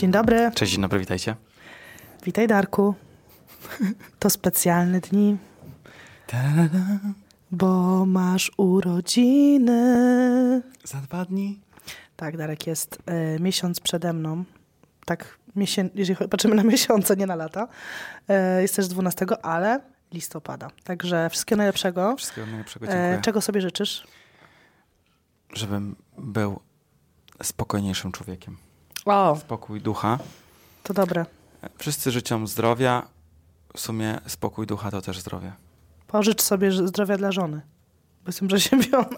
Dzień dobry. Cześć, dzień dobry, witajcie. Witaj Darku. To specjalne dni, bo masz urodziny. Za dwa dni. Tak, Darek jest e, miesiąc przede mną. Tak, miesię- jeżeli patrzymy na miesiące, nie na lata. E, jest też 12, ale listopada. Także wszystkiego najlepszego. Wszystkiego najlepszego, dziękuję. E, czego sobie życzysz? Żebym był spokojniejszym człowiekiem. Spokój ducha. to dobre. Wszyscy życzą zdrowia. W sumie spokój ducha to też zdrowie. Pożycz sobie zdrowia dla żony. Bo jestem przeziębiona.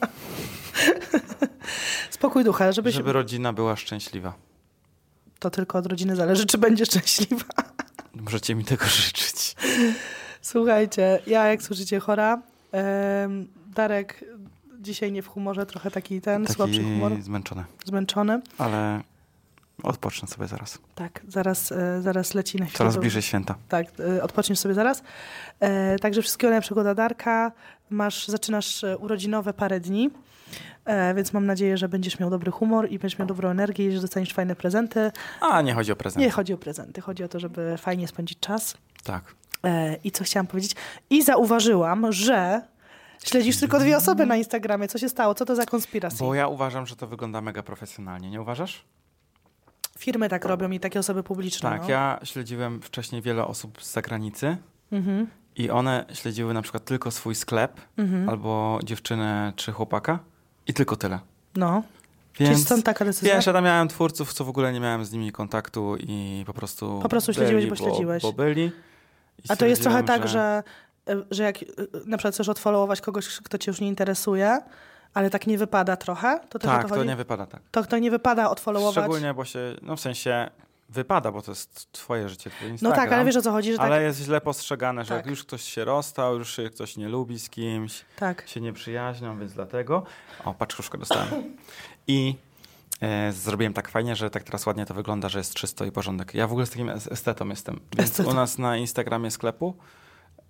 Spokój ducha, żebyś... Żeby rodzina była szczęśliwa. To tylko od rodziny zależy, czy będzie szczęśliwa. Możecie mi tego życzyć. Słuchajcie, ja jak słyszycie chora, Darek dzisiaj nie w humorze, trochę taki ten, słabszy humor, Taki zmęczony. zmęczony. Ale odpocznę sobie zaraz. Tak, zaraz, e, zaraz leci na chwilę. Coraz bliżej święta. Tak, e, odpoczniesz sobie zaraz. E, także wszystkiego najlepszego dla Darka. Masz, zaczynasz urodzinowe parę dni, więc mam nadzieję, że będziesz miał dobry humor i będziesz miał dobrą energię i że dostaniesz fajne prezenty. A, nie chodzi o prezent. Nie chodzi o prezenty, chodzi o to, żeby fajnie spędzić czas. Tak. I co chciałam powiedzieć? I zauważyłam, że śledzisz tylko dwie osoby na Instagramie. Co się stało? Co to za konspiracja? Bo ja uważam, że to wygląda mega profesjonalnie. Nie uważasz? Firmy tak robią i takie osoby publiczne. Tak, no. ja śledziłem wcześniej wiele osób z zagranicy Mhm, i one śledziły na przykład tylko swój sklep mhm. albo dziewczynę czy chłopaka i tylko tyle. No. Więc stąd taka decyzja? wiesz, ja tam miałem twórców, co w ogóle nie miałem z nimi kontaktu i po prostu Po prostu śledziłeś, byli, bo śledziłeś. Bo, byli. I A to jest trochę tak, że, e, że jak e, na przykład chcesz odfollowować kogoś, kto cię już nie interesuje, ale tak nie wypada trochę, to Tak, to to nie wypada tak. To, to nie wypada odfollowować. Szczególnie, bo się, no w sensie wypada, bo to jest twoje życie, twój No Instagram. tak, ale wiesz o co chodzi, że Ale tak, jest źle postrzegane, że Tak. jak już ktoś się rozstał, już się ktoś nie lubi z kimś, tak. się nie przyjaźnią, więc dlatego. O, paczuszkę dostałem. I e, zrobiłem tak fajnie, że tak teraz ładnie to wygląda, że jest czysto i porządek. Ja w ogóle z takim es- estetą jestem. Więc Estetą. u nas na Instagramie sklepu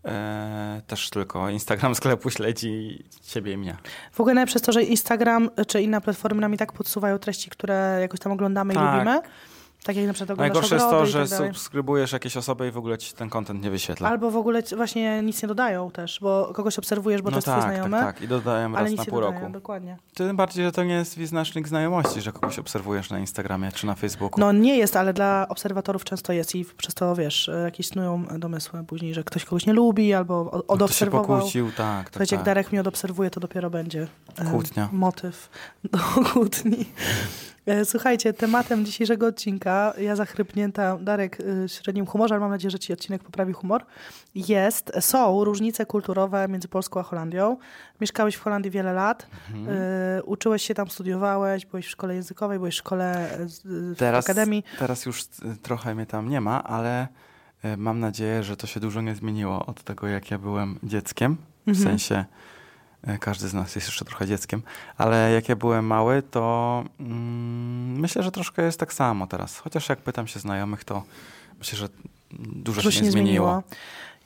e, też tylko Instagram sklepu śledzi ciebie i mnie. W ogóle jest to, że Instagram czy inne platformy nam i tak podsuwają treści, które jakoś tam oglądamy i Tak. lubimy. Tak jak na przykład Najgorsze jest to, że tak subskrybujesz jakieś osoby i w ogóle ci ten content nie wyświetla. Albo w ogóle właśnie nic nie dodają też, bo kogoś obserwujesz, bo to no jest tak, twój znajomy, tak, tak. I dodaję ale raz na pół dodają, roku. dokładnie. Tym bardziej, że to nie jest wyznacznik znajomości, że kogoś obserwujesz na Instagramie czy na Facebooku. No nie jest, ale dla obserwatorów często jest i przez to, wiesz, jakieś snują domysły później, że ktoś kogoś nie lubi albo No to się odobserwował. pokłócił, tak, tak, Słuchajcie, jak tak. Darek mnie odobserwuje, to dopiero będzie Kłótnia. motyw do kłótni. E, Słuchajcie, tematem dzisiejszego odcinka, ja zachrypnięta, Darek w średnim humorze, ale mam nadzieję, że ci odcinek poprawi humor, jest, są różnice kulturowe między Polską a Holandią. Mieszkałeś w Holandii wiele lat, Mhm. e, uczyłeś się tam, studiowałeś, byłeś w szkole językowej, byłeś w szkole, z- w Teraz, akademii. teraz już y, trochę mnie tam nie ma, ale y, mam nadzieję, że to się dużo nie zmieniło od tego, jak ja byłem dzieckiem. W Mhm. sensie y, każdy z nas jest jeszcze trochę dzieckiem, ale jak ja byłem mały, to mm, myślę, że troszkę jest tak samo teraz. Chociaż jak pytam się znajomych, to myślę, że dużo, Dużo się nie zmieniło.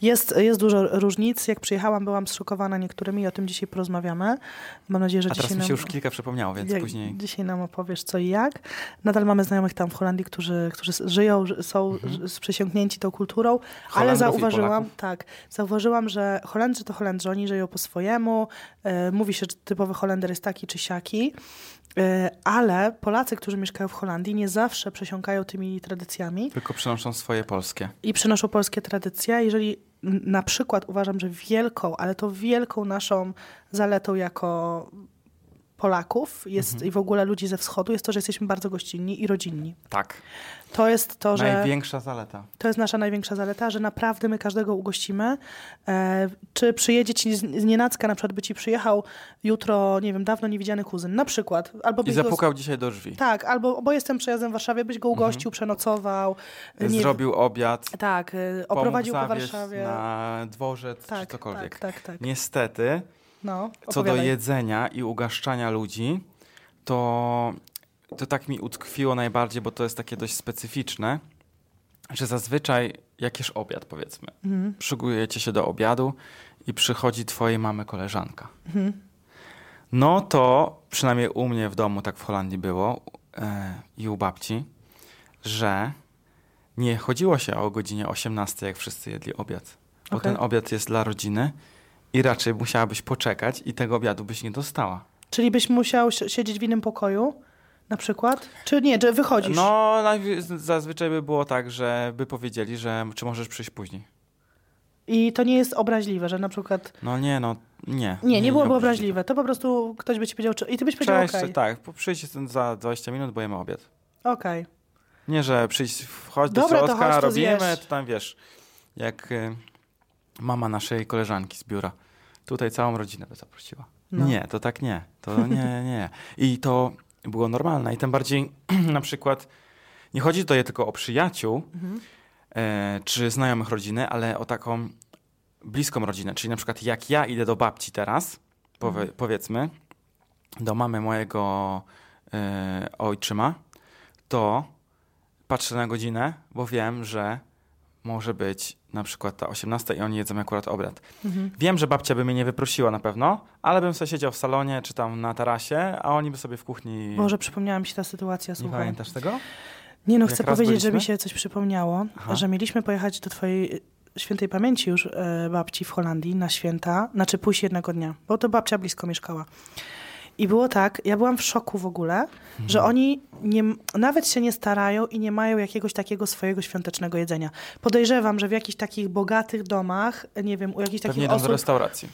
Jest, jest dużo różnic. Jak przyjechałam, byłam zszokowana niektórymi i o tym dzisiaj porozmawiamy. Mam nadzieję, że A teraz dzisiaj mi się nam... już kilka przypomniało, więc jak- później... Dzisiaj nam opowiesz co i jak. Nadal mamy znajomych tam w Holandii, którzy, którzy żyją, ży- są Mhm. przesiąknięci tą kulturą, ale zauważyłam, tak, zauważyłam, że Holendrzy to Holendrzy, oni żyją po swojemu. E, mówi się, że typowy Holender jest taki czy siaki. E, ale Polacy, którzy mieszkają w Holandii, nie zawsze przesiąkają tymi tradycjami Tylko przynoszą swoje polskie. i przynoszą polskie tradycje. Jeżeli na przykład uważam, że wielką, ale to wielką naszą zaletą jako Polaków jest Mhm. i w ogóle ludzi ze wschodu jest to, że jesteśmy bardzo gościnni i rodzinni. Tak. To jest to, że Największa zaleta. to jest nasza największa zaleta, że naprawdę my każdego ugościmy. E, czy przyjedzie ci z, nienacka, na przykład by ci przyjechał jutro, nie wiem, dawno niewidziany kuzyn, na przykład. Albo I byś go- zapukał dzisiaj do drzwi. Tak, albo bo jestem przejazdem w Warszawie, byś go ugościł, przenocował. nie- Mhm. Zrobił obiad, Tak, e, oprowadził po Warszawie. na dworzec tak, czy cokolwiek. Tak, tak, tak. Niestety, No, co do jedzenia i ugaszczania ludzi, to, to tak mi utkwiło najbardziej, bo to jest takie dość specyficzne, że zazwyczaj jak jesz obiad, powiedzmy, Mhm. przygotujecie się do obiadu i przychodzi twojej mamy koleżanka. Mhm. No to przynajmniej u mnie w domu tak w Holandii było e, i u babci, że nie chodziło się o godzinie 18, jak wszyscy jedli obiad. Bo Okej. ten obiad jest dla rodziny i raczej musiałabyś poczekać i tego obiadu byś nie dostała. Czyli byś musiał si- siedzieć w innym pokoju na przykład? Czy nie, że wychodzisz? No, zazwyczaj by było tak, że by powiedzieli, że czy możesz przyjść później. I to nie jest obraźliwe, że na przykład... No nie, no nie. Nie, nie, byłoby obraźliwe. obraźliwe. To po prostu ktoś by ci powiedział... Czy... I ty byś powiedział Cześć, okej. tak, przyjdź za 20 minut, bo jemy obiad. Okej. Nie, że przyjść, wchodź do Dobra, to środka, chodź, to robimy, zjesz. to tam wiesz, jak y, mama naszej koleżanki z biura. Tutaj całą rodzinę by zaprosiła. No. Nie, to tak nie. To nie, nie. I to było normalne. I tym bardziej na przykład nie chodzi tutaj tylko o przyjaciół Mhm. e, czy znajomych rodziny, ale o taką bliską rodzinę. Czyli na przykład jak ja idę do babci teraz, powie, Mhm. powiedzmy, do mamy mojego e, ojczyma, to patrzę na godzinę, bo wiem, że może być na przykład ta 18 i oni jedzą akurat obiad. Mhm. Wiem, że babcia by mnie nie wyprosiła na pewno, ale bym sobie siedział w salonie czy tam na tarasie, a oni by sobie w kuchni... Może przypomniała mi się ta sytuacja, nie słuchaj. pamiętasz tego? Nie no, chcę powiedzieć, że mi byliśmy? się coś przypomniało, Aha. że mieliśmy pojechać do twojej y, świętej pamięci już e, babci w Holandii na święta, znaczy pójść jednego dnia, bo to babcia blisko mieszkała. I było tak, ja byłam w szoku w ogóle, że Mhm. oni nie, nawet się nie starają i nie mają jakiegoś takiego swojego świątecznego jedzenia. Podejrzewam, że w jakichś takich bogatych domach, nie wiem, u jakichś Pewnie takich osób, restauracji.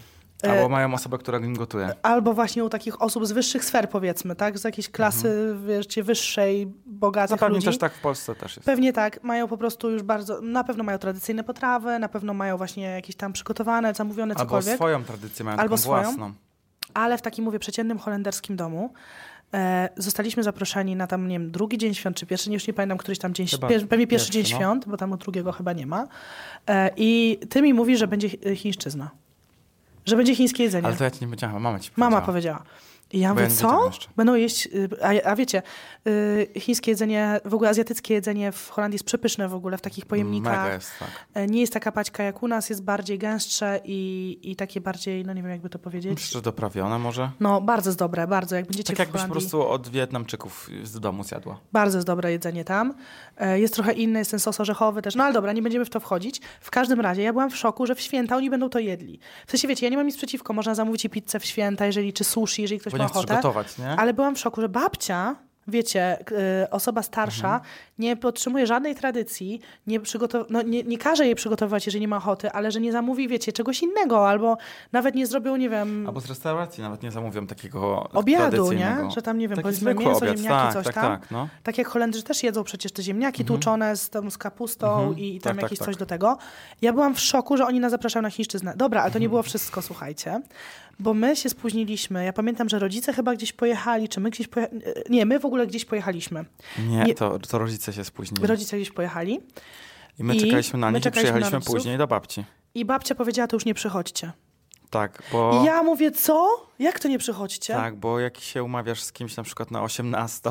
E, Albo mają osobę, która im gotuje. albo właśnie u takich osób z wyższych sfer powiedzmy, tak? Z jakiejś klasy, wiecie, wyższej, bogatych Zapewne ludzi. też tak w Polsce też jest. Pewnie tak, mają po prostu już bardzo, na pewno mają tradycyjne potrawy, na pewno mają właśnie jakieś tam przygotowane, zamówione Albo cokolwiek, swoją tradycję mają Albo taką swoją. własną. Ale w takim, mówię, przeciętnym holenderskim domu e, zostaliśmy zaproszeni na tam, nie wiem, drugi dzień świąt, czy pierwszy, już nie pamiętam, któryś tam dzień, Chyba pier, pewnie pierwszy, pierwszy, dzień no. świąt, bo tam u drugiego chyba nie ma. E, I ty mi mówisz, że będzie chi- chińszczyzna. Że będzie chińskie jedzenie. Ale to ja ci nie powiedziałem, mama ci Mama powiedziała. I ja mówię, co? Będą jeść, y, a, a wiecie, y, chińskie jedzenie, w ogóle azjatyckie jedzenie w Holandii jest przepyszne w ogóle, w takich pojemnikach. Mega jest, tak. E, Nie jest taka paćka jak u nas, jest bardziej gęstsze i, i takie bardziej, no nie wiem jakby to powiedzieć. Myślę, doprawione może. No bardzo jest dobre, bardzo. Jak będziecie Tak jakbyś po Holandii, prostu od Wietnamczyków z domu zjadła. bardzo jest dobre jedzenie tam. E, Jest trochę inny, jest ten sos orzechowy też. No ale dobra, nie będziemy w to wchodzić. W każdym razie ja byłam w szoku, że w święta oni będą to jedli. W sensie wiecie, ja nie mam nic przeciwko, można zamówić i pizzę w święta, jeżeli, czy sushi, jeżeli ktoś Chcesz ochotę. gotować, nie? Ale byłam w szoku, że babcia, wiecie, y, osoba starsza Mhm. nie podtrzymuje żadnej tradycji, nie, przygotow- no, nie, nie każe jej przygotowywać, jeżeli nie ma ochoty, ale że nie zamówi, wiecie, czegoś innego, albo nawet nie zrobią, nie wiem, Albo z restauracji nawet nie zamówią takiego obiadu, nie? Że tam, nie wiem, Taki powiedzmy mięso, obiad, ziemniaki, tak, coś tak, tam. tak, no. Tak jak Holendrzy też jedzą przecież te ziemniaki tłuczone z, tam, z kapustą Mhm. i, i tam Tak, tak, jakieś tak. coś do tego. Ja byłam w szoku, że oni nas zapraszają na chińszczyznę. Dobra, ale to Mhm. nie było wszystko, słuchajcie. Bo my się spóźniliśmy. Ja pamiętam, że rodzice chyba gdzieś pojechali, czy my gdzieś pojechali. Nie, my w ogóle gdzieś pojechaliśmy. Nie, Nie- To, to rodzice się spóźnili. Rodzice gdzieś pojechali. I my i czekaliśmy na nich i czekaliśmy na przyjechaliśmy później do babci. I babcia powiedziała, to już nie przychodźcie. Tak, bo... I ja mówię, co? Jak to nie przychodźcie? Tak, bo jak się umawiasz z kimś na przykład na 18,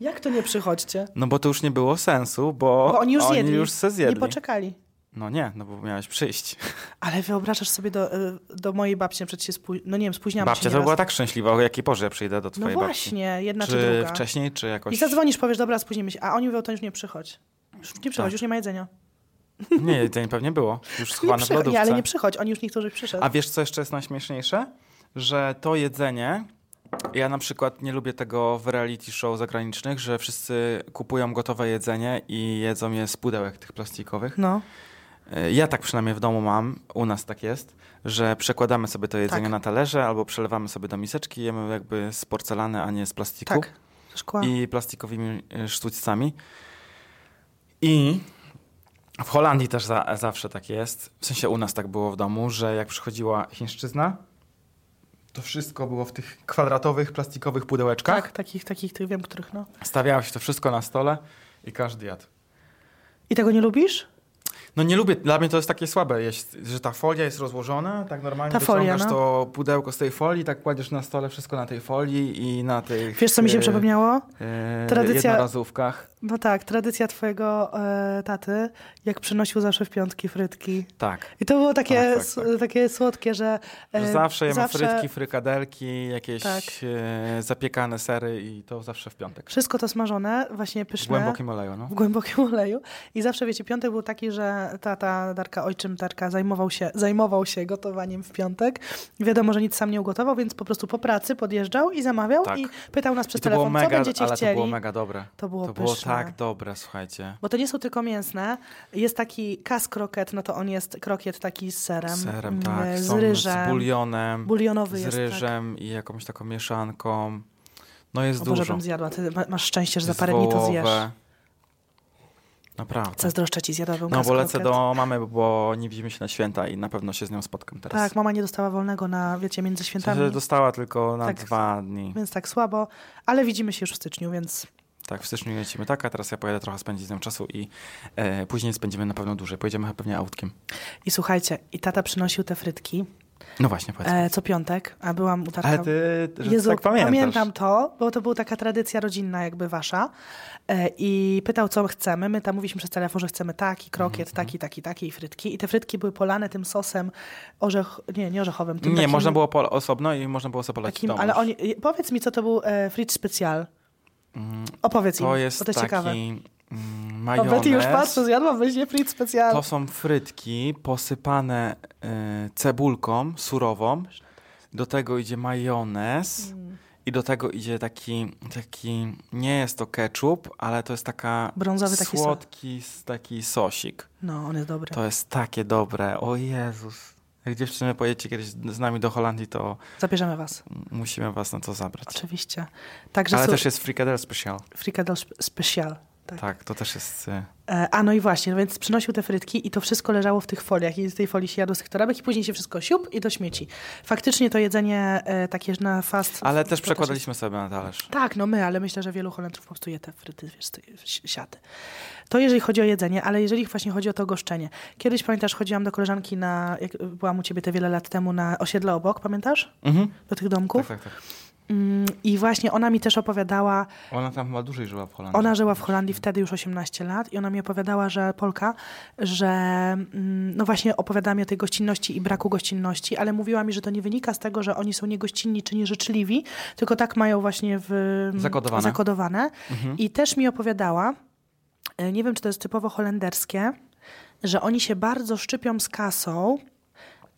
Jak to nie przychodźcie? no bo to już nie było sensu, bo, Bo oni już zjedli. już se zjedli. Nie poczekali. No nie, no bo miałeś przyjść. Ale wyobrażasz sobie do, y, do mojej babci, przecież się spóź... no nie wiem, spóźniamy Babcia się to nieraz. była tak szczęśliwa, o jakiej porze ja przyjdę do No twojej babci. właśnie, jedna czy, Czy druga. wcześniej, czy jakoś... I zadzwonisz, powiesz, dobra, spóźnimy się. A oni mówią, to już nie przychodź. Już nie przychodź, Tak. już nie ma jedzenia. Nie, jedzenie pewnie było. Już schowane w lodówce. nie, ale nie przychodź, oni już niektórzy przyszedł. A wiesz, co jeszcze jest najśmieszniejsze? Że to jedzenie... Ja na przykład nie lubię tego w reality show zagranicznych, że wszyscy kupują gotowe jedzenie i jedzą je z pudełek tych plastikowych. No, E, Ja tak przynajmniej w domu mam, u nas tak jest, że przekładamy sobie to jedzenie Tak. na talerze albo przelewamy sobie do miseczki, jemy jakby z porcelany, a nie z plastiku tak. Szkła. i plastikowymi e, sztućcami. I w Holandii też za, zawsze tak jest, w sensie u nas tak było w domu, że jak przychodziła chińszczyzna, to wszystko było w tych kwadratowych, plastikowych pudełeczkach. Tak, takich, takich, tych wiem, których, no. Stawiało się to wszystko na stole i każdy jadł. I tego nie lubisz? No nie lubię, dla mnie to jest takie słabe, jest, że ta folia jest rozłożona, tak normalnie Ta folia, wyciągasz no. to pudełko z tej folii, tak kładziesz na stole wszystko na tej folii i na tych Wiesz, co mi się e, przypomniało? e, Tradycja- jednorazówkach. No tak, tradycja twojego e, taty, jak przynosił zawsze w piątki frytki. Tak. I to było takie, Tak, tak, tak. takie słodkie, że... e, Że zawsze jemy frytki, frykadelki, jakieś Tak. e, zapiekane sery i to zawsze w piątek. Wszystko to smażone, właśnie W pyszne. głębokim oleju, no. w głębokim oleju. I zawsze, wiecie, piątek był taki, że tata Darka, ojczym Darka zajmował się, zajmował się gotowaniem w piątek. Wiadomo, że nic sam nie ugotował, więc po prostu po pracy podjeżdżał i zamawiał Tak. i pytał nas przez telefon, co mega, będziecie ale chcieli. to było mega dobre. To było To było tak dobre, słuchajcie. Bo to nie są tylko mięsne. Jest taki kas kroket, no to on jest krokiet taki z serem. Z serem, mm, tak. Z ryżem. Z bulionem, Bulionowy z jest, tak. ryżem i jakąś taką mieszanką. No jest O Boże, dużo. bym zjadła. Ty ma- masz szczęście, że za parę dni to zjesz. Naprawdę. Zazdroszczę ci, zjadłabym No bo lecę kroket. do mamy, bo nie widzimy się na święta i na pewno się z nią spotkam teraz. Tak, mama nie dostała wolnego na, wiecie, między W świętami. sensie dostała tylko na Tak. dwa dni. Więc tak słabo, ale widzimy się już w styczniu, więc Tak, w styczniu lecimy tak, a teraz ja pojadę trochę spędzić z nią czasu i e, później spędzimy na pewno dłużej. Pojedziemy pewnie autkiem. i słuchajcie, i tata przynosił te frytki No właśnie, powiedz. e, co piątek, a byłam u Darka. Ale ty, że Jezu, tak pamiętasz. pamiętam to, bo to była taka tradycja rodzinna jakby wasza e, i pytał, co chcemy. My tam mówiliśmy przez telefon, że chcemy taki krokiet, Mhm. taki, taki, taki i frytki. I te frytki były polane tym sosem orzech... Nie, nie orzechowym. Nie, takim, można było po, osobno i można było sobie polecić takim. Ale oni... Powiedz mi, co to był e, fritz specjal. Mm, Opowiedz To im, jest bo to jest taki ciekawe. Mm, O, Betty już majonez. patrzę, zjadła weźmie fritz specjal. To są frytki posypane e, cebulką surową. Do tego idzie majonez. Mm. I do tego idzie taki, taki, nie jest to ketchup, ale to jest taka Brązowy taki słodki s- taki sosik. No, on jest dobry. To jest takie dobre. O Jezus. Jak dziewczyny pojedziecie kiedyś z nami do Holandii, to Zabierzemy was. musimy was na to zabrać. Oczywiście. Także Ale też jest frikadel special. frikadel spe- special. Tak. Tak, to też jest... e, E, A no i właśnie, no więc przynosił te frytki i to wszystko leżało w tych foliach i z tej folii się jadło z tych torebek i później się wszystko siup i do śmieci. Faktycznie to jedzenie e, takie na fast... Ale też jest- przekładaliśmy sobie na talerz. Tak, no my, ale myślę, że wielu Holendrów po prostu je te fryty, wiesz, siaty. To jeżeli chodzi o jedzenie, ale jeżeli właśnie chodzi o to goszczenie. Kiedyś, pamiętasz, chodziłam do koleżanki na, jak byłam u ciebie te wiele lat temu, na osiedle obok, pamiętasz? Mhm. Do tych domków. Tak, tak, tak. Mm, I właśnie ona mi też opowiadała, Ona tam chyba dłużej żyła w Holandii. ona żyła w Holandii wtedy już 18 lat i ona mi opowiadała, że Polka, że mm, no właśnie opowiadała mi o tej gościnności i braku gościnności, ale mówiła mi, że to nie wynika z tego, że oni są niegościnni czy nieżyczliwi, tylko tak mają właśnie w, Zakodowane. zakodowane. Mhm. I też mi opowiadała, e, nie wiem czy to jest typowo holenderskie, że oni się bardzo szczypią z kasą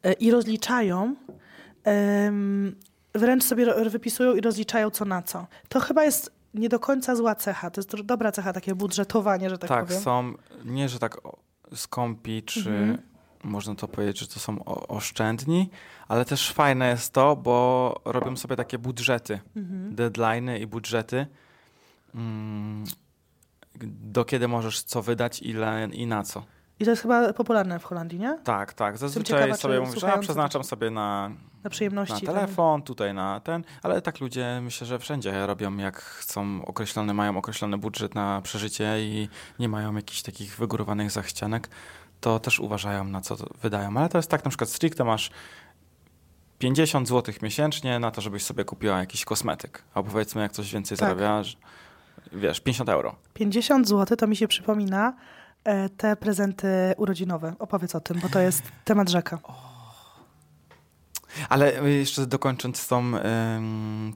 e, i rozliczają. Wręcz sobie wypisują i rozliczają co na co. To chyba jest nie do końca zła cecha. To jest do- dobra cecha, takie budżetowanie, że tak, Tak, powiem. są, nie, że tak skąpi, czy Mhm. można to powiedzieć, że to są oszczędni, ale też fajne jest to, bo robią sobie takie budżety, Mhm. deadline'y i budżety, mm, do kiedy możesz co wydać, ile i na co. I to jest chyba popularne w Holandii, nie? Tak, tak. Zazwyczaj ciekawa, sobie mówisz, a przeznaczam sobie na, Na przyjemności. na tam. telefon, tutaj na ten, ale tak ludzie myślę, że wszędzie robią jak chcą określony, mają określony budżet na przeżycie i nie mają jakichś takich wygórowanych zachcianek, to też uważają na co wydają. Ale to jest tak na przykład stricte masz 50 zł miesięcznie na to, żebyś sobie kupiła jakiś kosmetyk, a powiedzmy jak coś więcej Tak. zarabiasz, wiesz, 50 euro. 50 zł to mi się przypomina e, te prezenty urodzinowe. Opowiedz o tym, bo to jest temat rzeka. Ale y, jeszcze dokończąc tą,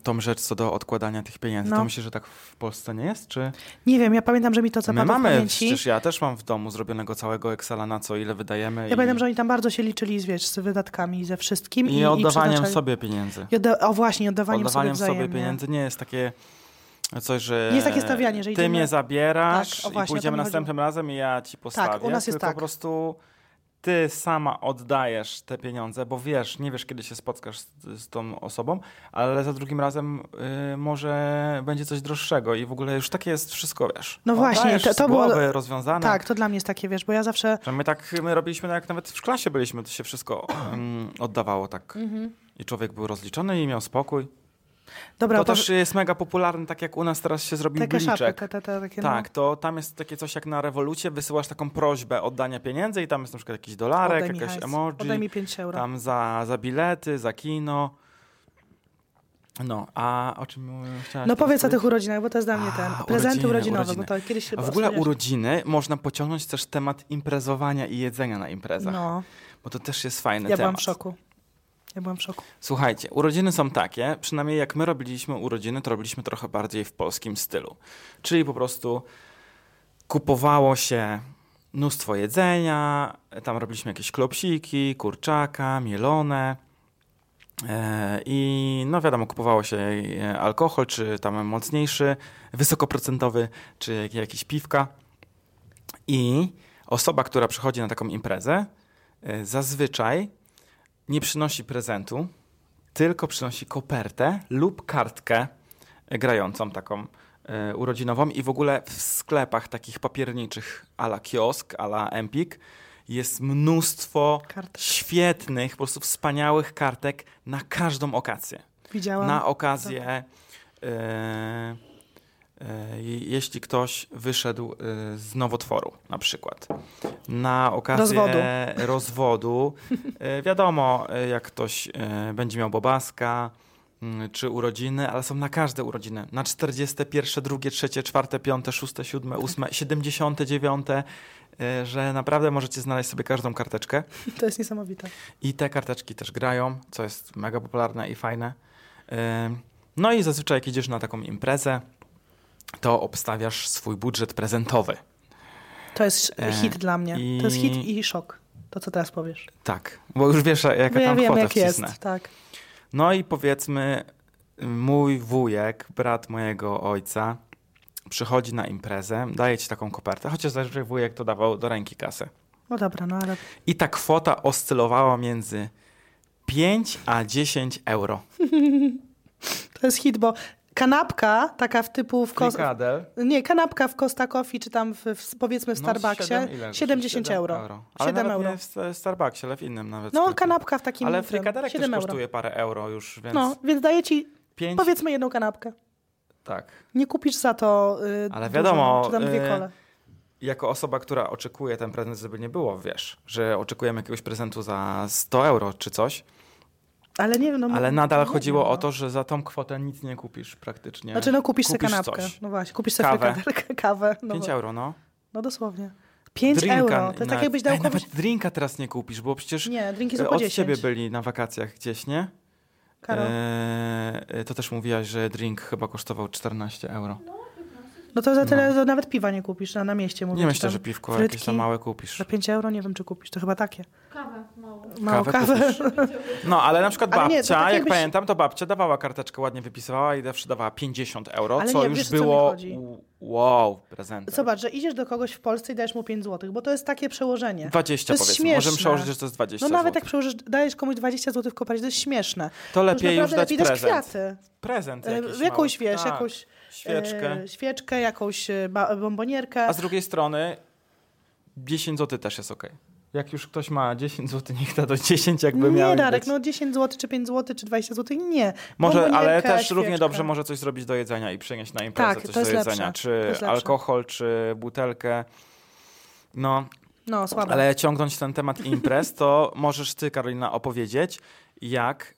tą rzecz co do odkładania tych pieniędzy, No. to myślisz, że tak w Polsce nie jest? Czy Nie wiem, ja pamiętam, że mi to my zapadło w mamy, pamięci. przecież ja też mam w domu zrobionego całego Excela na co, ile wydajemy Ja i, pamiętam, że oni tam bardzo się liczyli wiesz, z wydatkami, ze wszystkim. i, I, oddawaniem przeznaczali- sobie pieniędzy. I o właśnie, i oddawaniem, Oddawaniem sobie sobie, pieniędzy nie jest takie coś, że jest takie stawianie, że ty idziemy- mnie zabierasz Tak, o i właśnie, to pójdziemy następnym razem i ja ci postawię. u nas jest tylko tak. po prostu ty sama oddajesz te pieniądze, bo wiesz, nie wiesz, kiedy się spotkasz z, z tą osobą, ale za drugim razem y, może będzie coś droższego i w ogóle już takie jest wszystko, wiesz. No właśnie, to- to było- rozwiązane. Tak, to dla mnie jest takie, wiesz, bo ja zawsze... Że my tak, my robiliśmy, jak nawet w klasie byliśmy, to się wszystko oddawało tak. Mhm. I człowiek był rozliczony i miał spokój. Dobra, To opowie- też jest mega popularne, tak jak u nas teraz się zrobił bliczek. te, te, te takie, Tak, to tam jest takie coś jak na rewolucie, wysyłasz taką prośbę oddania pieniędzy i tam jest na przykład jakiś no, dolarek, oddaj mi jakaś hajs, emoji, Oddaj mi 5 euro. tam za, za bilety, za kino. No, a o czym chciałaś No powiedz o tych urodzinach, bo to jest dla mnie ten. Prezenty urodziny, urodzinowe, urodziny. bo to kiedyś A chyba w ogóle urodziny można pociągnąć też temat imprezowania i jedzenia na imprezach, No, bo to też jest fajny ja temat. byłam w szoku. Ja byłam w szoku. Słuchajcie, urodziny są takie, przynajmniej jak my robiliśmy urodziny, to robiliśmy trochę bardziej w polskim stylu. Czyli po prostu kupowało się mnóstwo jedzenia, tam robiliśmy jakieś klopsiki, kurczaka, mielone. E, I no wiadomo, kupowało się e, alkohol, czy tam mocniejszy, wysokoprocentowy, czy jak- jakieś piwka. I osoba, która przychodzi na taką imprezę, e, zazwyczaj nie przynosi prezentu, tylko przynosi kopertę lub kartkę grającą taką e, urodzinową i w ogóle w sklepach takich papierniczych ala kiosk, ala Empik jest mnóstwo Kartek. świetnych, po prostu wspaniałych kartek na każdą okazję. Widziałam. Na okazję, e, e, jeśli ktoś wyszedł e, z nowotworu na przykład. Na okazję Rozwodu. rozwodu. E, wiadomo, e, jak ktoś e, będzie miał bobaska, mm, czy urodziny, ale są na każde urodziny. Na 41, 2, 3, 4, 5, 6, 7, 8, 79, e, że naprawdę możecie znaleźć sobie każdą karteczkę. To jest niesamowite. I te karteczki też grają, co jest mega popularne i fajne. No i zazwyczaj jak idziesz na taką imprezę, to obstawiasz swój budżet prezentowy. To jest E, hit dla mnie. i- To jest hit i szok. To, co teraz powiesz. Tak, bo już wiesz, jaka Bo ja tam wiem, kwota jak wcisnę. jest. Tak. No i powiedzmy, mój wujek, brat mojego ojca, przychodzi na imprezę, daje ci taką kopertę, chociaż zazwyczaj wujek to dawał do ręki kasę. No dobra, no ale I ta kwota oscylowała między 5 a 10 euro. to jest hit, bo kanapka taka w typu w kos... Nie, kanapka w Costa Coffee, czy tam w, w, powiedzmy w No, Starbucksie, siedem- ile? 70 Siedem euro. Ale 7 nawet euro. nie w Sta- Starbucksie, ale w innym nawet No, sklepie. kanapka w takim Ale frikadelek 7 też euro. kosztuje parę euro już, więc No, więc daję ci pięć, powiedzmy jedną kanapkę. tak. Nie kupisz za to yy, Ale dużo, wiadomo, czy tam dwie yy, kole. Jako osoba, która oczekuje ten prezent, żeby nie było, wiesz, że oczekujemy jakiegoś prezentu za 100 euro czy coś, Ale nie wiem, no, ale nadal nie chodziło o no. to, że za tą kwotę nic nie kupisz praktycznie. Znaczy, no kupisz, sobie kanapkę. coś. No właśnie, kupisz sobie Kawę. kawę. No, 5 bo- euro, no. no dosłownie. 5 Drinka euro. To jest nawet- tak jakbyś dał Ej, komuś... Nawet drinka teraz nie kupisz, bo przecież Nie, drinki są e, po od 10. ciebie byli na wakacjach gdzieś, nie? Karol. E, to też mówiłaś, że drink chyba kosztował 14 euro. No to za tyle to nawet piwa nie kupisz na, na mieście. Mówię, nie myślę, tam że piwko frytki. jakieś tam małe kupisz. Za 5 euro nie wiem, czy kupisz. To chyba takie. Kawę mało. Mało Kawę kupisz. No, ale na przykład Ale babcia, nie, tak jak jakbyś- pamiętam, to babcia dawała karteczkę, ładnie wypisywała i zawsze dawała 50 euro, Ale co nie, już wiesz, co było chodzi? u- wow, prezentem. Zobacz, że idziesz do kogoś w Polsce i dajesz mu 5 zł, bo to jest takie przełożenie. 20 To jest powiedzmy, śmieszne. możemy przełożyć, że to jest 20 No nawet złotych. jak przełożysz, dajesz komuś 20 zł w kopercie, to jest śmieszne. To Już lepiej już naprawdę dać lepiej dać prezent. kwiaty. Prezent E, jakiś jakąś, mały. wiesz, Tak, jakąś Świeczkę. e, świeczkę, jakąś e, bombonierkę. A z drugiej strony 10 zł też jest okej. Jak już ktoś ma 10 zł, niech da do 10, jakby miał nie, Darek, no 10 zł, czy 5 zł, czy 20 zł, nie. Może, ale też równie dobrze może coś zrobić do jedzenia i przynieść na imprezę Tak, coś do jedzenia. lepsze. Czy alkohol, czy butelkę. No, No, słabe. ale ciągnąć ten temat imprez, to możesz ty, Karolina, opowiedzieć, jak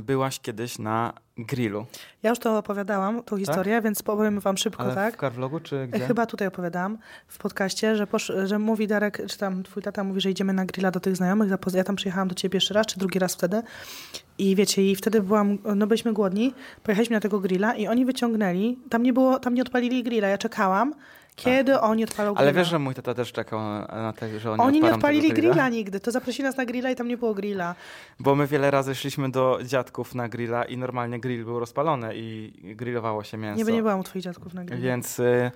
byłaś kiedyś na grillu. Ja już to opowiadałam, tą historię, więc powiem wam szybko, Ale tak? w Carvlogu, czy gdzie? Chyba tutaj opowiadałam w podcaście, że, posz, że mówi Darek, czy tam twój tata mówi, że idziemy na grilla do tych znajomych. Ja tam przyjechałam do ciebie pierwszy raz, czy drugi raz wtedy. I wiecie, i wtedy byłam, no byliśmy głodni, pojechaliśmy na tego grilla i oni wyciągnęli, tam nie było, tam nie odpalili grilla. Ja czekałam, kiedy oni odpalą grilla. Ale wiesz, że mój tata też czekał na, te, że oni, Oni nie odpalili grilla nigdy. To zaprosili nas na grilla i tam nie było grilla. Bo my wiele razy szliśmy do dziadków na grilla i normalnie grill był rozpalony i grillowało się mięso. Nie, by nie byłam u twoich dziadków na grillu. Więc y,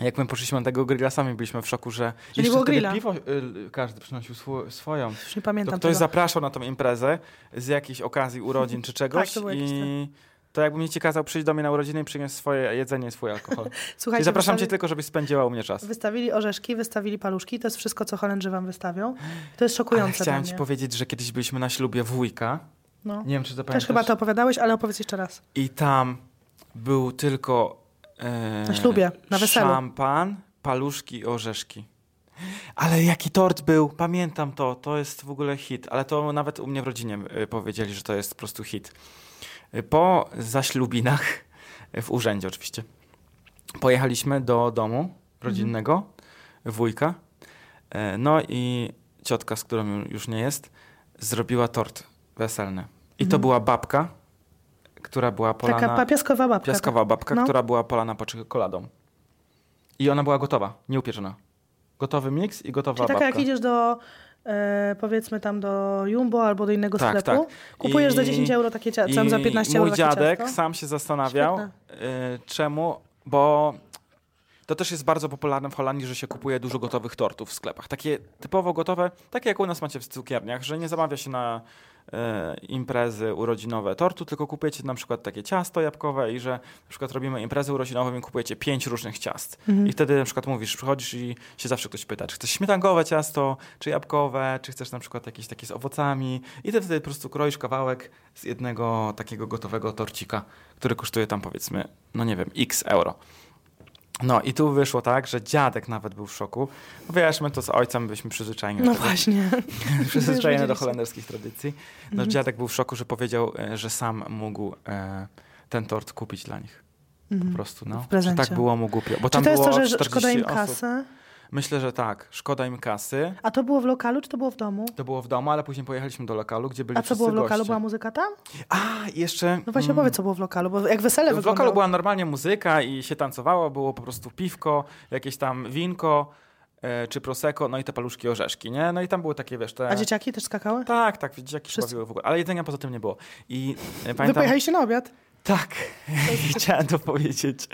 jak my poszliśmy na tego grilla, sami byliśmy w szoku, że nie jeszcze było wtedy grilla. piwo y, każdy przynosił swo- swoją. Już nie To pamiętam ktoś tego. zapraszał na tą imprezę z jakiejś okazji urodzin czy czegoś Tak, to było jakieś i to jakby mi ci kazał przyjść do mnie na urodziny i przynieść swoje jedzenie i swój alkohol. Czyli Słuchajcie, zapraszam cię wystawi- tylko, żebyś spędziła u mnie czas. Wystawili orzeszki, wystawili paluszki. To jest wszystko, co Holendrzy wam wystawią. To jest szokujące Ale chciałem ci powiedzieć, że kiedyś byliśmy na ślubie wujka. No. Nie wiem, czy to Też pamiętasz. chyba to opowiadałeś, ale opowiedz jeszcze raz. I tam był tylko e, Na ślubie, na weselu. szampan, paluszki i orzeszki. Ale jaki tort był, pamiętam to, to jest w ogóle hit, ale to nawet u mnie w rodzinie y, powiedzieli, że to jest po prostu hit. Po zaślubinach, w urzędzie oczywiście, pojechaliśmy do domu rodzinnego, wujka. E, No i ciotka, z którą już nie jest, zrobiła tort weselny. I to Mhm. była babka, która była polana... Taka piaskowa babka. Piaskowa babka, No. która była polana po czekoladą. I ona była gotowa, nieupieczona. Gotowy miks i gotowa Czyli taka babka. jak idziesz do, e, powiedzmy tam do Jumbo albo do innego Tak, sklepu, tak. kupujesz za I- 10 euro takie ciasto, tam za 15 mój euro takie dziadek ciasto. sam się zastanawiał, y, czemu, bo to też jest bardzo popularne w Holandii, że się kupuje dużo gotowych tortów w sklepach. Takie typowo gotowe, takie jak u nas macie w cukierniach, że nie zamawia się na imprezy urodzinowe tortu, tylko kupujecie na przykład takie ciasto jabłkowe i że na przykład robimy imprezę urodzinową i kupujecie pięć różnych ciast. Mhm. I wtedy na przykład mówisz, przychodzisz i się zawsze ktoś pyta, czy chcesz śmietankowe ciasto, czy jabłkowe, czy chcesz na przykład jakieś takie z owocami. I ty wtedy po prostu kroisz kawałek z jednego takiego gotowego torcika, który kosztuje tam powiedzmy, no nie wiem, x euro. No i tu wyszło tak, że dziadek nawet był w szoku. Bo Wiesz, my to z ojcem byliśmy przyzwyczajeni. No do właśnie. przyzwyczajeni do holenderskich tradycji. No Mhm. dziadek był w szoku, że powiedział, e, że sam mógł e, ten tort kupić dla nich. Po Mhm. prostu, no. W Że prezencie. tak było mu głupio. Bo Czy tam to jest było to, że 40 szkoda im kasy? Myślę, że tak. Szkoda im kasy. A to było w lokalu, czy to było w domu? To było w domu, ale później pojechaliśmy do lokalu, gdzie byli A co było w lokalu? goście. Była muzyka tam? A, jeszcze... No właśnie mm, opowiedz, co było w lokalu, bo jak wesele W wyglądało. lokalu była normalnie muzyka i się tancowało, było po prostu piwko, jakieś tam winko e, czy prosecco, no i te paluszki orzeszki, nie? No i tam były takie, wiesz, te... A dzieciaki też skakały? Tak, tak, dzieciaki Wszyscy. bawiły w ogóle, ale jedzenia poza tym nie było. I e, Wy pamiętam... pojechaliście na obiad? Tak, chciałem to powiedzieć,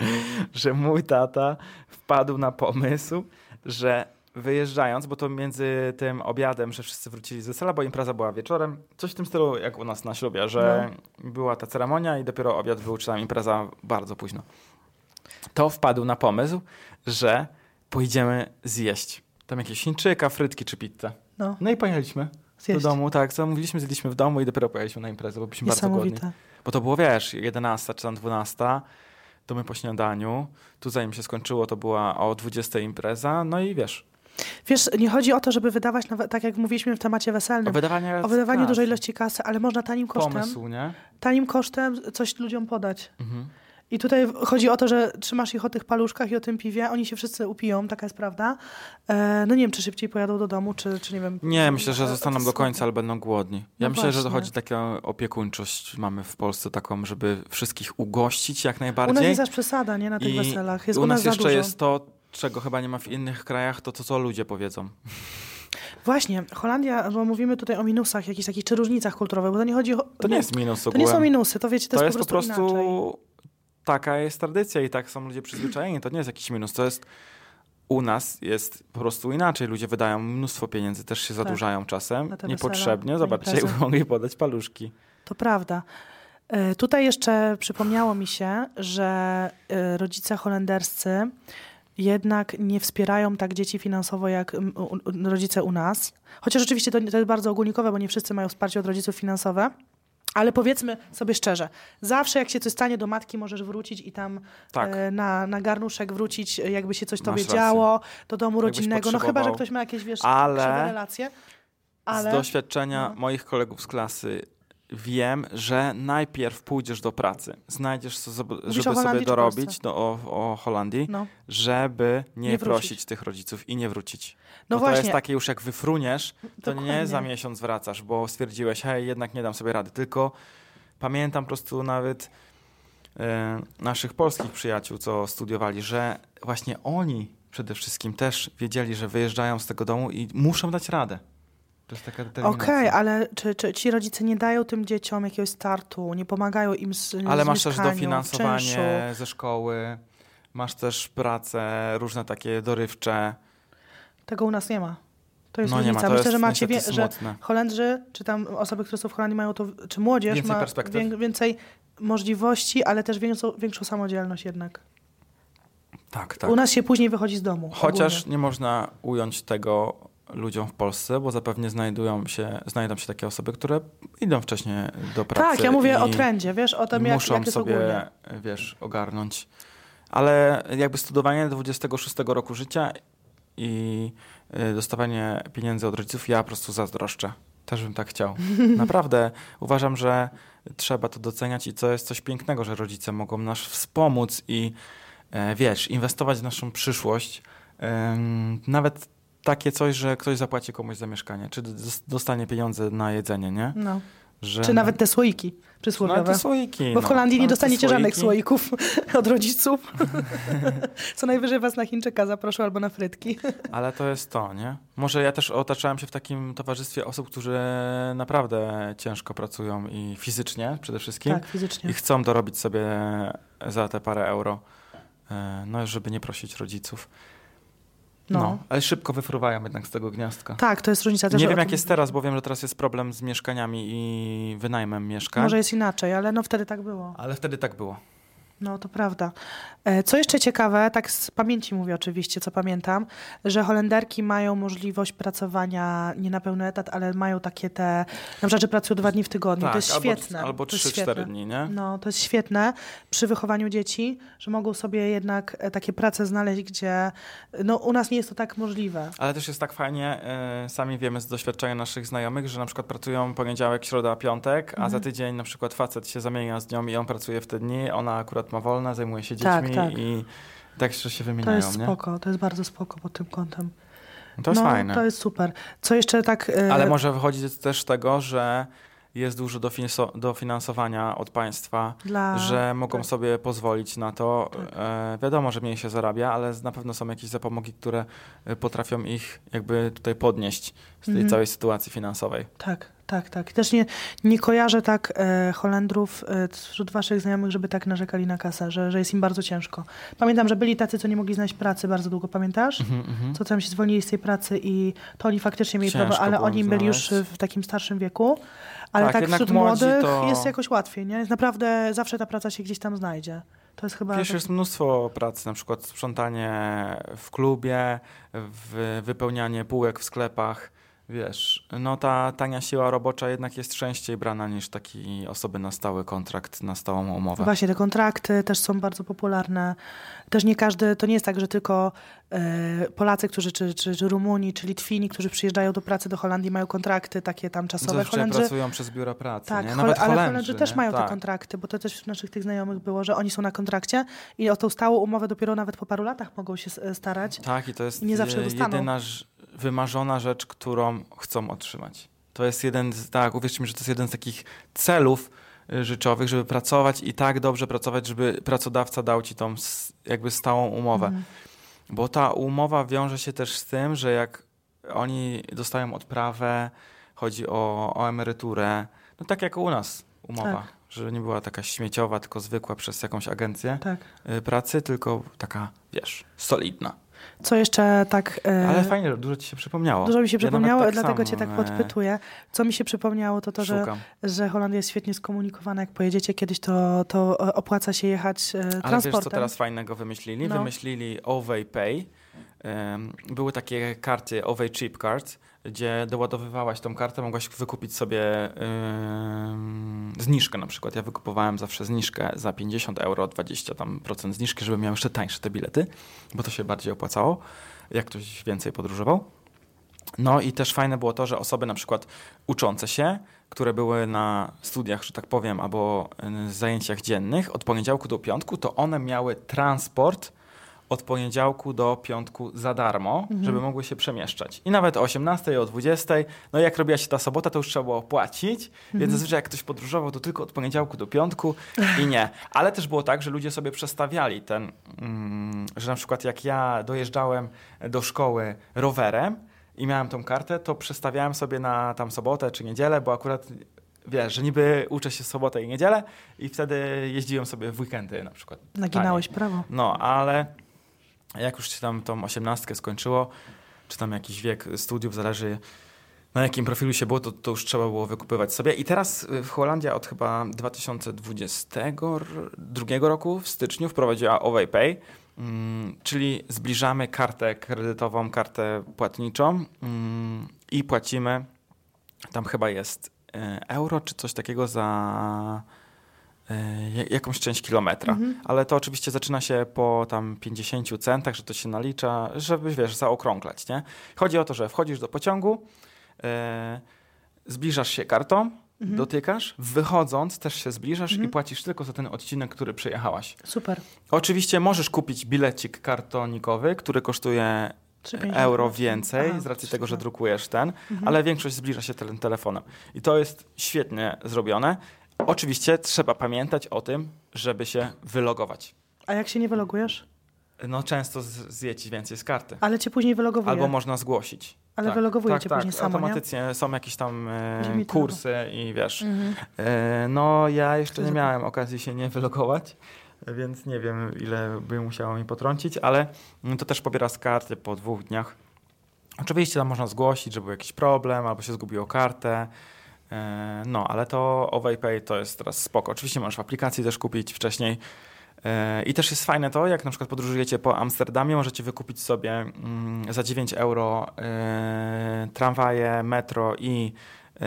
że mój tata wpadł na pomysł, że wyjeżdżając, bo to między tym obiadem, że wszyscy wrócili z wesela, bo impreza była wieczorem, coś w tym stylu jak u nas na ślubie, że była ta ceremonia i dopiero obiad był, czy tam impreza bardzo późno. To wpadł na pomysł, że pojedziemy zjeść. Tam jakieś Chińczyka, frytki czy pizzę. No, No i pojechaliśmy zjeść. do domu, tak, zamówiliśmy, zjedliśmy w domu i dopiero pojechaliśmy na imprezę, bo byliśmy bardzo głodni. Bo to było, wiesz, 11 czy tam 12, to my po śniadaniu, tu zanim się skończyło, to była o 20 impreza, no i wiesz, Wiesz, nie chodzi o to, żeby wydawać, nawet, tak jak mówiliśmy w temacie o weselnym, wydawanie o wydawaniu kasy, dużej ilości kasy, ale można tanim kosztem, pomysł, nie? tanim kosztem coś ludziom podać. Mhm. I tutaj chodzi o to, że trzymasz ich o tych paluszkach i o tym piwie, oni się wszyscy upiją, taka jest prawda. E, no nie wiem, czy szybciej pojadą do domu, czy, czy nie wiem. Nie, myślę, że zostaną do końca, ale będą głodni. Ja No myślę, że właśnie. dochodzi taka opiekuńczość, mamy w Polsce taką, żeby wszystkich ugościć jak U nas najbardziej. jest aż przesada, nie? Na tych I weselach. Jest u nas za jeszcze jest to, czego chyba nie ma w innych krajach, to to, co ludzie powiedzą. Właśnie, Holandia, bo mówimy tutaj o minusach jakichś takich, czy różnicach kulturowych, bo to nie chodzi o... To nie jest minus To nie ogółem. są minusy, to wiecie, to, To jest, jest po prostu, inaczej. Taka jest tradycja i tak są ludzie przyzwyczajeni. To nie jest jakiś minus. To jest u nas jest po prostu inaczej. Ludzie wydają mnóstwo pieniędzy, też się zadłużają czasem. Tak. Na te Niepotrzebnie. wesela, Zobaczcie, imprezy. jak mogli podać paluszki. To prawda. E, Tutaj jeszcze przypomniało mi się, że e, rodzice holenderscy jednak nie wspierają tak dzieci finansowo jak rodzice u nas. Chociaż oczywiście to, to jest bardzo ogólnikowe, bo nie wszyscy mają wsparcie od rodziców finansowe. Ale powiedzmy sobie szczerze, zawsze jak się coś stanie do matki, możesz wrócić i tam Tak. e, na, na garnuszek wrócić, jakby się coś tobie działo, do domu Jakbyś rodzinnego. No chyba, że ktoś ma jakieś, wiesz, Ale- relacje. Ale Z doświadczenia no. moich kolegów z klasy wiem, że najpierw pójdziesz do pracy, znajdziesz, co, żeby sobie dorobić do, o, o Holandii, no. żeby nie, Nie prosić tych rodziców i nie wrócić. No Bo to właśnie. jest takie już jak wyfruniesz, to nie Dokładnie. za miesiąc wracasz, bo stwierdziłeś, hej, jednak nie dam sobie rady. Tylko pamiętam po prostu nawet e, naszych polskich przyjaciół, co studiowali, że właśnie oni przede wszystkim też wiedzieli, że wyjeżdżają z tego domu i muszą dać radę. To jest taka determinacja. Okej, ale czy, czy ci rodzice nie dają tym dzieciom jakiegoś startu, nie pomagają im z Ale z masz też dofinansowanie czynszu? ze szkoły, masz też pracę, różne takie dorywcze. Tego u nas nie ma. To jest No nie ma, różnica. to Myślę, że macie, wie, że. Holendrzy, czy tam osoby, które są w Holandii mają to, czy młodzież Więcej ma perspektyw. więcej możliwości, ale też większą, większą samodzielność jednak. Tak, tak. U nas się później wychodzi z domu. Chociaż ogólnie. nie można ująć tego ludziom w Polsce, bo zapewne znajdują się, znajdą się takie osoby, które idą wcześniej do pracy. Tak, ja mówię o trendzie, wiesz, o tym, jak, muszą jak sobie, ogólnie. wiesz, ogarnąć. Ale jakby studiowanie do 26 roku życia i y, dostawanie pieniędzy od rodziców, ja po prostu zazdroszczę. Też bym tak chciał. Naprawdę uważam, że trzeba to doceniać i to jest coś pięknego, że rodzice mogą nas wspomóc i e, wiesz, inwestować w naszą przyszłość. nawet takie coś, że ktoś zapłaci komuś za mieszkanie, czy dostanie pieniądze na jedzenie, nie? No. Że... Czy nawet te słoiki przysłowiowe. No, te słoiki. Bo w Holandii no, nie dostaniecie żadnych słoików od rodziców. Co najwyżej was na Chińczyka zaproszę albo na frytki. Ale to jest to, nie? Może ja też otaczałem się w takim towarzystwie osób, którzy naprawdę ciężko pracują i fizycznie przede wszystkim. Tak, fizycznie. I chcą dorobić sobie za te parę euro, e, no żeby nie prosić rodziców. No. no. ale szybko wyfruwają jednak z tego gniazdka. Tak, to jest różnica. Też nie wiem, jak jest teraz, bo wiem, że teraz jest problem z mieszkaniami i wynajmem mieszkań. Może jest inaczej, ale no wtedy tak było. Ale wtedy tak było. No to prawda. E, co jeszcze ciekawe, tak z pamięci mówię oczywiście, co pamiętam, że Holenderki mają możliwość pracowania nie na pełny etat, ale mają takie te, na przykład, że pracują dwa dni w tygodniu. Tak, to jest albo, świetne. Albo trzy, cztery dni, nie? No, to jest świetne przy wychowaniu dzieci, że mogą sobie jednak e, takie prace znaleźć, gdzie no, u nas nie jest to tak możliwe. Ale też jest tak fajnie, y, sami wiemy z doświadczenia naszych znajomych, że na przykład pracują poniedziałek, środa, piątek, a mhm. za tydzień na przykład facet się zamienia z nią i on pracuje w te dni, ona akurat ma wolne, zajmuje się tak, dziećmi tak, tak. i tak się wymieniają. To jest nie? spoko, to jest bardzo spoko pod tym kątem. To jest no, fajne. To jest super. Co jeszcze tak... Yy... Ale może wychodzi też z tego, że jest dużo dofinansowania od państwa, Dla... że mogą tak. sobie pozwolić na to. Tak. E, wiadomo, że mniej się zarabia, ale na pewno są jakieś zapomogi, które e, potrafią ich jakby tutaj podnieść z tej mhm. całej sytuacji finansowej. Tak, tak, tak. Też nie, nie kojarzę tak e, Holendrów e, wśród waszych znajomych, żeby tak narzekali na kasę, że, że jest im bardzo ciężko. Pamiętam, że byli tacy, co nie mogli znaleźć pracy bardzo długo, pamiętasz? Mm -hmm. Co tam się zwolnili z tej pracy i to oni faktycznie mieli problem, ale oni byli już w takim starszym wieku. Ale tak, tak wśród młodych to... jest jakoś łatwiej, nie? Naprawdę zawsze ta praca się gdzieś tam znajdzie. To jest chyba... Wiesz, jest mnóstwo pracy, na przykład sprzątanie w klubie, w wypełnianie półek w sklepach wiesz, no ta tania siła robocza jednak jest częściej brana niż taki osoby na stały kontrakt, na stałą umowę. Właśnie, te kontrakty też są bardzo popularne. Też nie każdy, to nie jest tak, że tylko Polacy, którzy, czy, czy, czy Rumuni, czy Litwini, którzy przyjeżdżają do pracy do Holandii, mają kontrakty takie tam czasowe. Zazwyczaj Holendrzy, pracują przez biura pracy, tak, nie? Nawet ale Holendrzy, też mają tak. te kontrakty, bo to też wśród naszych tych znajomych było, że oni są na kontrakcie i o tą stałą umowę dopiero nawet po paru latach mogą się starać. Tak, i to jest i nie zawsze jedyna wymarzona rzecz, którą chcą otrzymać. To jest jeden z, tak, uwierzcie mi, że to jest jeden z takich celów y, życiowych, żeby pracować i tak dobrze pracować, żeby pracodawca dał ci tą jakby stałą umowę. Mhm. Bo ta umowa wiąże się też z tym, że jak oni dostają odprawę, chodzi o, o emeryturę, no tak jak u nas umowa. Tak. Że nie była taka śmieciowa, tylko zwykła przez jakąś agencję tak. Y, pracy, tylko taka, wiesz, solidna. Co jeszcze tak... E, Ale fajnie, dużo ci się przypomniało. Dużo mi się przypomniało, tak dlatego samo, cię tak e, podpytuję. Co mi się przypomniało, to to, że, że Holandia jest świetnie skomunikowana. Jak pojedziecie kiedyś, to, to opłaca się jechać e, transportem. Ale wiesz, co teraz fajnego wymyślili? No. Wymyślili Ovey Pay. Były takie karty Ovey Chip Card, gdzie doładowywałaś tą kartę, mogłaś wykupić sobie yy, zniżkę na przykład. Ja wykupowałem zawsze zniżkę za 50 euro, 20 tam procent zniżki, żeby miał jeszcze tańsze te bilety, bo to się bardziej opłacało, jak ktoś więcej podróżował. No i też fajne było to, że osoby na przykład uczące się, które były na studiach, że tak powiem, albo zajęciach dziennych od poniedziałku do piątku, to one miały transport od poniedziałku do piątku za darmo, mhm. żeby mogły się przemieszczać. I nawet o 18, o 20, no jak robiła się ta sobota, to już trzeba było płacić, mhm. więc zazwyczaj jak ktoś podróżował, to tylko od poniedziałku do piątku i nie. Ale też było tak, że ludzie sobie przestawiali ten, mm, że na przykład jak ja dojeżdżałem do szkoły rowerem i miałem tą kartę, to przestawiałem sobie na tam sobotę czy niedzielę, bo akurat wiesz, że niby uczę się sobotę i niedzielę i wtedy jeździłem sobie w weekendy na przykład. Naginałeś prawo. No, ale jak już się tam tą osiemnastkę skończyło, czy tam jakiś wiek studiów, zależy na jakim profilu się było, to, to już trzeba było wykupywać sobie. I teraz y, w Holandia od chyba 2022 roku w styczniu wprowadziła OwayPay, mm, czyli zbliżamy kartę kredytową, kartę płatniczą mm, i płacimy, tam chyba jest y, euro czy coś takiego za jakąś część kilometra. Mhm. Ale to oczywiście zaczyna się po tam 50 centach, że to się nalicza, żeby wiesz, zaokrąglać, nie? Chodzi o to, że wchodzisz do pociągu, e, zbliżasz się kartą, Mhm. dotykasz, wychodząc też się zbliżasz Mhm. i płacisz tylko za ten odcinek, który przejechałaś. Super. Oczywiście możesz kupić bilecik kartonikowy, który kosztuje 3,50. euro więcej Aha, z racji tego, że drukujesz ten, Mhm. ale większość zbliża się tele- telefonem. I to jest świetnie zrobione. Oczywiście trzeba pamiętać o tym, żeby się wylogować. A jak się nie wylogujesz? No często zje ci więcej z karty. Ale cię później wylogowuje. Albo można zgłosić. Ale tak, wylogowuje tak, cię tak. później samo, nie? Automatycznie są jakieś tam e, Brzmi kursy i wiesz. Mhm. E, no ja jeszcze nie miałem okazji się nie wylogować, więc nie wiem ile by musiało mi potrącić, ale mm, to też pobiera z karty po dwóch dniach. Oczywiście tam można zgłosić, że był jakiś problem albo się zgubiło kartę. E, No, ale to OwayPay to jest teraz spoko. Oczywiście możesz w aplikacji też kupić wcześniej. E, I też jest fajne to, jak na przykład podróżujecie po Amsterdamie, możecie wykupić sobie mm, za 9 euro e, tramwaje, metro i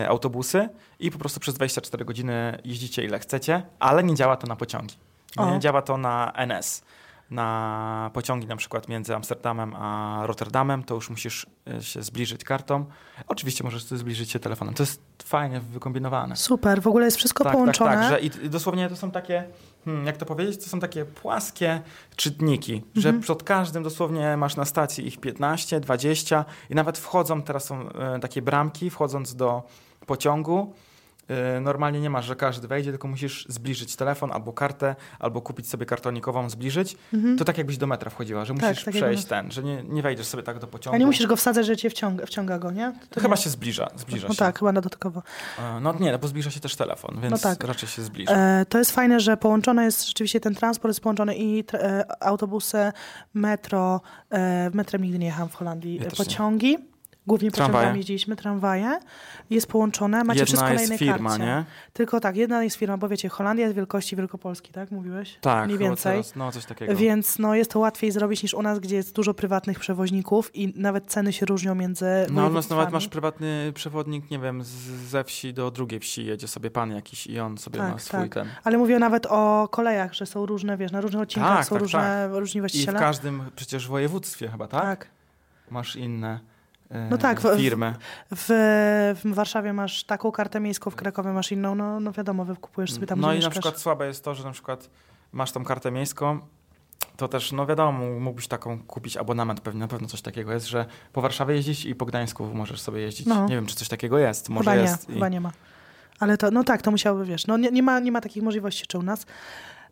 autobusy i po prostu przez 24 godziny jeździcie ile chcecie, ale nie działa to na pociągi. O. Nie działa to na NS. Na pociągi na przykład między Amsterdamem a Rotterdamem, to już musisz e, się zbliżyć kartą. Oczywiście możesz zbliżyć się telefonem. To jest fajnie wykombinowane. Super, w ogóle jest wszystko tak, połączone. Tak, tak, że i, dosłownie to są takie, hmm, jak to powiedzieć, to są takie płaskie czytniki, że Mhm. przed każdym dosłownie masz na stacji ich 15, 20 i nawet wchodzą, teraz są e, takie bramki, wchodząc do pociągu, normalnie nie masz, że każdy wejdzie, tylko musisz zbliżyć telefon albo kartę, albo kupić sobie kartonikową, zbliżyć. Mhm. To tak jakbyś do metra wchodziła, że Tak, musisz tak przejść do- ten, że nie, nie wejdziesz sobie tak do pociągu. A nie musisz go wsadzać, że cię wciąga, wciąga go, nie? To chyba się zbliża, zbliża No się. tak, chyba na dodatkowo. E, No nie, no bo zbliża się też telefon, więc No tak. raczej się zbliża. E, to jest fajne, że połączone jest rzeczywiście ten transport, jest połączony i e, autobusy, metro. E, metrem nigdy nie jechałam w Holandii. Ja E, nie. pociągi. Głównie pociągami jeździliśmy, tramwaje. Jest połączone, macie wszystko Jedna na jest jednej firma, karcie. nie? Tylko tak, jedna jest firma, bo wiecie, Holandia jest wielkości Wielkopolski, tak? Mówiłeś? Tak, Mniej więcej. Teraz, no coś takiego. Więc no, jest to łatwiej zrobić niż u nas, gdzie jest dużo prywatnych przewoźników i nawet ceny się różnią między no u nas województwami. nawet masz prywatny przewodnik, nie wiem, z, ze wsi do drugiej wsi jedzie sobie pan jakiś i on sobie Tak, ma swój tak. ten. Ale mówię nawet o kolejach, że są różne, wiesz, na różnych odcinkach Tak, są tak, różne, różni I w właściciele. każdym przecież województwie chyba, tak? tak. Masz inne No tak, w- firmy. W, w Warszawie masz taką kartę miejską, w Krakowie masz inną, no, no wiadomo, wykupujesz sobie tam, no i na mieszkasz. przykład słabe jest to, że na przykład masz tą kartę miejską, to też, no wiadomo, mógłbyś taką kupić abonament, pewnie na pewno coś takiego jest, że po Warszawie jeździć i po Gdańsku możesz sobie jeździć. No. Nie wiem, czy coś takiego jest. Może chyba jest. nie, i- chyba nie ma. Ale to, no tak, to musiałoby, wiesz, no nie, nie, ma, nie ma takich możliwości jeszcze u nas.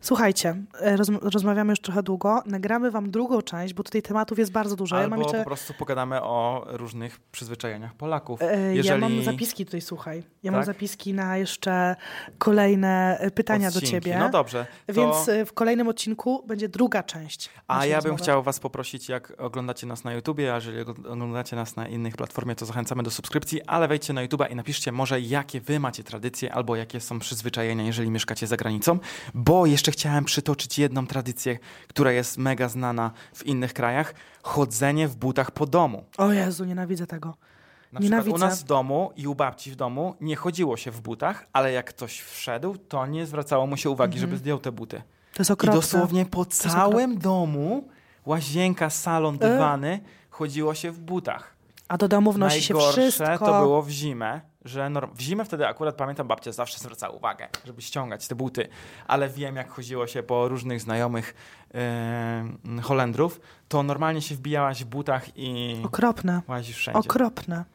Słuchajcie, e, roz, rozmawiamy już trochę długo, nagramy wam drugą część, bo tutaj tematów jest bardzo dużo. Albo ja mam jeszcze... po prostu pogadamy o różnych przyzwyczajeniach Polaków. Jeżeli... Ja mam zapiski tutaj, słuchaj. Ja mam Tak? zapiski na jeszcze kolejne e, pytania do odcinki. ciebie. No dobrze. To... Więc e, w kolejnym odcinku będzie druga część. A ja bym rozmowy. chciał was poprosić, jak oglądacie nas na YouTubie, a jeżeli oglądacie nas na innych platformie, to zachęcamy do subskrypcji, ale wejdźcie na YouTube'a i napiszcie może, jakie wy macie tradycje, albo jakie są przyzwyczajenia, jeżeli mieszkacie za granicą, bo jeszcze chciałem przytoczyć jedną tradycję, która jest mega znana w innych krajach. Chodzenie w butach po domu. O Jezu, nienawidzę tego. Na Nienawidzę. przykład u nas w domu i u babci w domu nie chodziło się w butach, ale jak ktoś wszedł, to nie zwracało mu się uwagi, żeby zdjął te buty. To jest I okropne. dosłownie po całym domu, łazienka, salon, E? dywany, chodziło się w butach. A do domu wnosi się Najgorsze wszystko. to było w zimę, że norm- w zimę wtedy akurat pamiętam babcia zawsze zwracała uwagę, żeby ściągać te buty, ale wiem jak chodziło się po różnych znajomych e, Holendrów, to normalnie się wbijałaś w butach i Okropne. łazisz wszędzie. Okropne.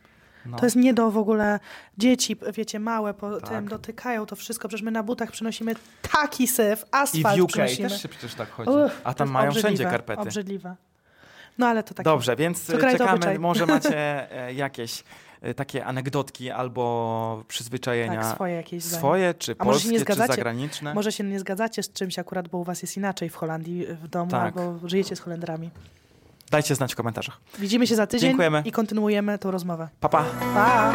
No. To jest nie do w ogóle. Dzieci, wiecie, małe po Tak. tym dotykają to wszystko. Przecież my na butach przynosimy taki syf, I asfalt w UK przynosimy. też się przecież tak chodzi. Uff, A tam mają wszędzie karpety. Obrzydliwe. No ale to tak. Dobrze, więc czekamy. Może macie e, jakieś takie anegdotki albo przyzwyczajenia Tak, swoje jakieś zdanie. swoje, czy może się polskie, nie czy zgadzacie? zagraniczne. Może się nie zgadzacie z czymś akurat, bo u was jest inaczej w Holandii, w domu, Tak. albo żyjecie z Holendrami. Dajcie znać w komentarzach. Widzimy się za tydzień Dziękujemy. i kontynuujemy tą rozmowę. Pa, pa. Pa!